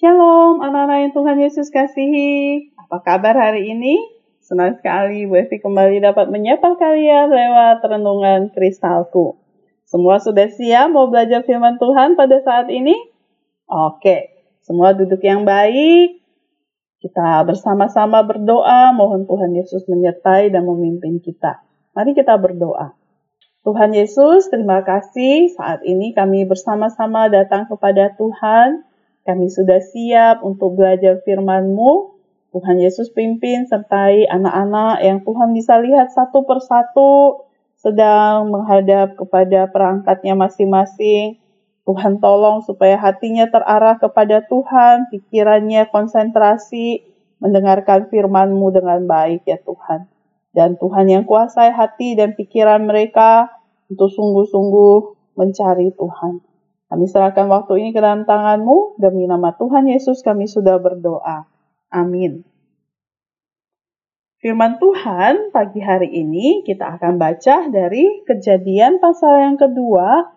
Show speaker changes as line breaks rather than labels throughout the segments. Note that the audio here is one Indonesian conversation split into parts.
Shalom anak-anak yang Tuhan Yesus kasihi. Apa kabar hari ini? Senang sekali Bu kembali dapat menyapa kalian lewat renungan kristalku. Semua sudah siap mau belajar firman Tuhan pada saat ini? Oke, semua duduk yang baik. Kita bersama-sama berdoa, mohon Tuhan Yesus menyertai dan memimpin kita. Mari kita berdoa. Tuhan Yesus, terima kasih saat ini kami bersama-sama datang kepada Tuhan kami sudah siap untuk belajar firman-Mu. Tuhan Yesus pimpin sertai anak-anak yang Tuhan bisa lihat satu persatu sedang menghadap kepada perangkatnya masing-masing. Tuhan tolong supaya hatinya terarah kepada Tuhan, pikirannya konsentrasi, mendengarkan firman-Mu dengan baik ya Tuhan. Dan Tuhan yang kuasai hati dan pikiran mereka untuk sungguh-sungguh mencari Tuhan. Kami serahkan waktu ini ke dalam tanganmu, demi nama Tuhan Yesus kami sudah berdoa. Amin. Firman Tuhan pagi hari ini kita akan baca dari kejadian pasal yang kedua,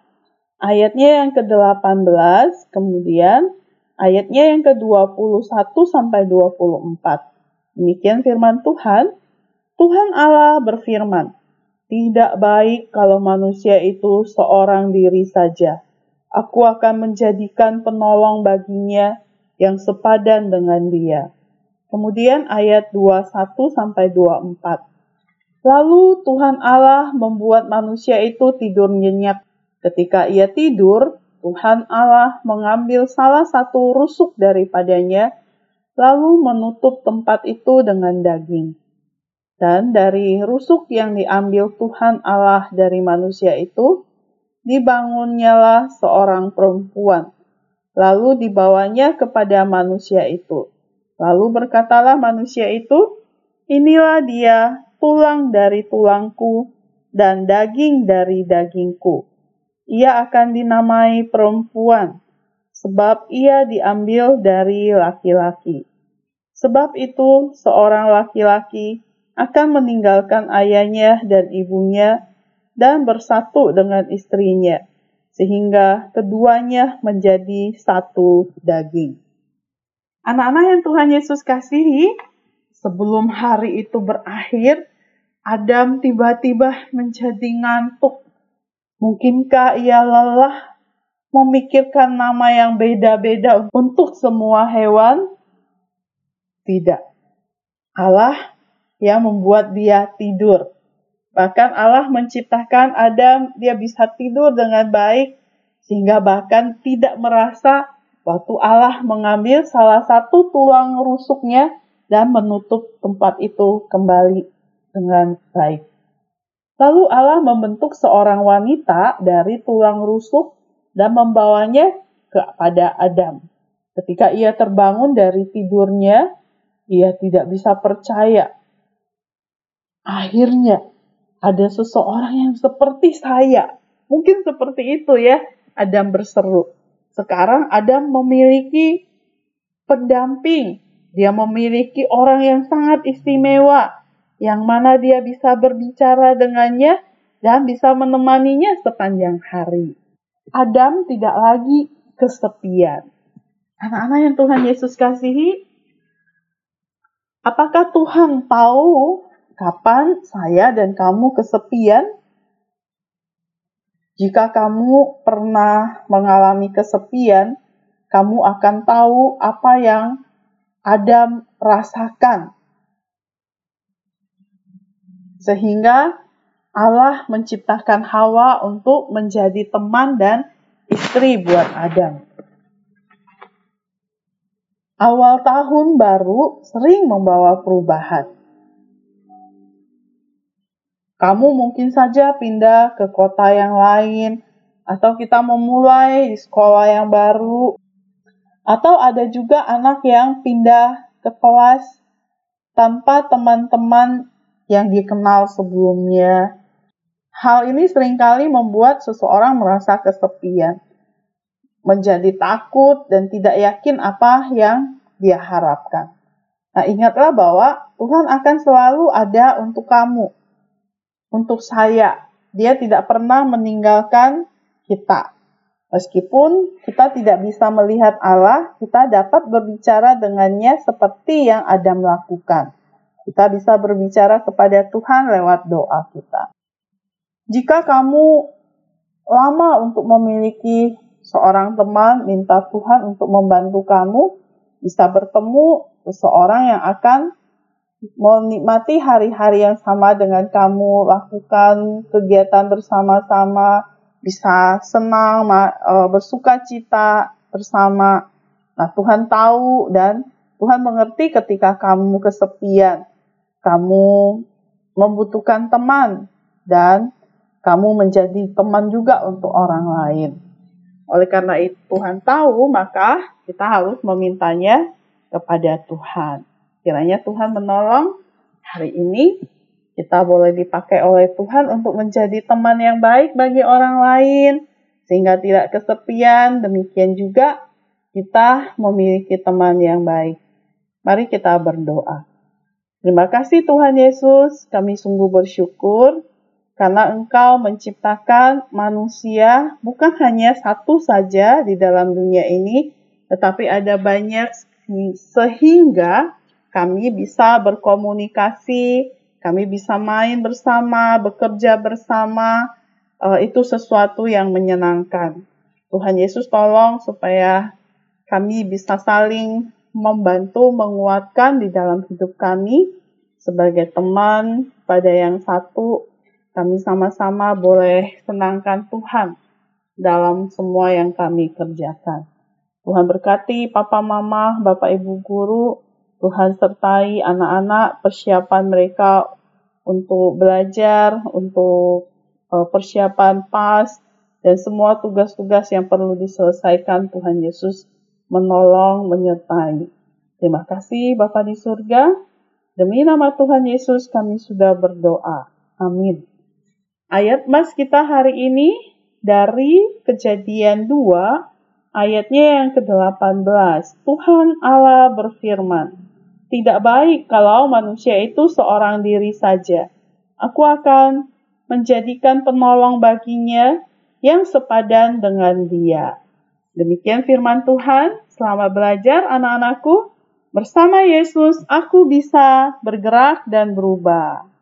ayatnya yang ke-18, kemudian ayatnya yang ke-21 sampai 24. Demikian firman Tuhan. Tuhan Allah berfirman, "Tidak baik kalau manusia itu seorang diri saja." Aku akan menjadikan penolong baginya yang sepadan dengan dia. Kemudian ayat 21 sampai 24. Lalu Tuhan Allah membuat manusia itu tidur nyenyak. Ketika ia tidur, Tuhan Allah mengambil salah satu rusuk daripadanya, lalu menutup tempat itu dengan daging. Dan dari rusuk yang diambil Tuhan Allah dari manusia itu, dibangunnyalah seorang perempuan, lalu dibawanya kepada manusia itu. Lalu berkatalah manusia itu, inilah dia tulang dari tulangku dan daging dari dagingku. Ia akan dinamai perempuan, sebab ia diambil dari laki-laki. Sebab itu, seorang laki-laki akan meninggalkan ayahnya dan ibunya dan bersatu dengan istrinya, sehingga keduanya menjadi satu daging. Anak-anak yang Tuhan Yesus kasihi, sebelum hari itu berakhir, Adam tiba-tiba menjadi ngantuk. Mungkinkah ia lelah memikirkan nama yang beda-beda untuk semua hewan? Tidak. Allah yang membuat dia tidur Bahkan Allah menciptakan Adam, dia bisa tidur dengan baik, sehingga bahkan tidak merasa waktu Allah mengambil salah satu tulang rusuknya dan menutup tempat itu kembali dengan baik. Lalu Allah membentuk seorang wanita dari tulang rusuk dan membawanya kepada Adam. Ketika ia terbangun dari tidurnya, ia tidak bisa percaya. Akhirnya, ada seseorang yang seperti saya. Mungkin seperti itu ya, Adam berseru. Sekarang Adam memiliki pendamping. Dia memiliki orang yang sangat istimewa, yang mana dia bisa berbicara dengannya dan bisa menemaninya sepanjang hari. Adam tidak lagi kesepian. Anak-anak yang Tuhan Yesus kasihi, apakah Tuhan tahu Kapan saya dan kamu kesepian? Jika kamu pernah mengalami kesepian, kamu akan tahu apa yang Adam rasakan. Sehingga Allah menciptakan Hawa untuk menjadi teman dan istri buat Adam. Awal tahun baru sering membawa perubahan kamu mungkin saja pindah ke kota yang lain, atau kita memulai di sekolah yang baru, atau ada juga anak yang pindah ke kelas tanpa teman-teman yang dikenal sebelumnya. Hal ini sering kali membuat seseorang merasa kesepian, menjadi takut dan tidak yakin apa yang dia harapkan. Nah, ingatlah bahwa Tuhan akan selalu ada untuk kamu untuk saya. Dia tidak pernah meninggalkan kita. Meskipun kita tidak bisa melihat Allah, kita dapat berbicara dengannya seperti yang Adam lakukan. Kita bisa berbicara kepada Tuhan lewat doa kita. Jika kamu lama untuk memiliki seorang teman, minta Tuhan untuk membantu kamu, bisa bertemu seseorang yang akan menikmati hari-hari yang sama dengan kamu, lakukan kegiatan bersama-sama, bisa senang, e, bersuka cita bersama. Nah, Tuhan tahu dan Tuhan mengerti ketika kamu kesepian, kamu membutuhkan teman, dan kamu menjadi teman juga untuk orang lain. Oleh karena itu, Tuhan tahu, maka kita harus memintanya kepada Tuhan. Kiranya Tuhan menolong hari ini kita boleh dipakai oleh Tuhan untuk menjadi teman yang baik bagi orang lain, sehingga tidak kesepian. Demikian juga kita memiliki teman yang baik. Mari kita berdoa. Terima kasih Tuhan Yesus, kami sungguh bersyukur karena Engkau menciptakan manusia bukan hanya satu saja di dalam dunia ini, tetapi ada banyak sehingga kami bisa berkomunikasi, kami bisa main bersama, bekerja bersama, uh, itu sesuatu yang menyenangkan. Tuhan Yesus tolong supaya kami bisa saling membantu, menguatkan di dalam hidup kami sebagai teman pada yang satu. Kami sama-sama boleh senangkan Tuhan dalam semua yang kami kerjakan. Tuhan berkati Papa Mama, Bapak Ibu Guru, Tuhan sertai anak-anak persiapan mereka untuk belajar, untuk uh, persiapan PAS, dan semua tugas-tugas yang perlu diselesaikan Tuhan Yesus menolong, menyertai. Terima kasih Bapa di surga. Demi nama Tuhan Yesus kami sudah berdoa. Amin. Ayat mas kita hari ini dari kejadian 2 ayatnya yang ke-18. Tuhan Allah berfirman, tidak baik kalau manusia itu seorang diri saja. Aku akan menjadikan penolong baginya yang sepadan dengan dia. Demikian firman Tuhan. Selamat belajar anak-anakku. Bersama Yesus, aku bisa bergerak dan berubah.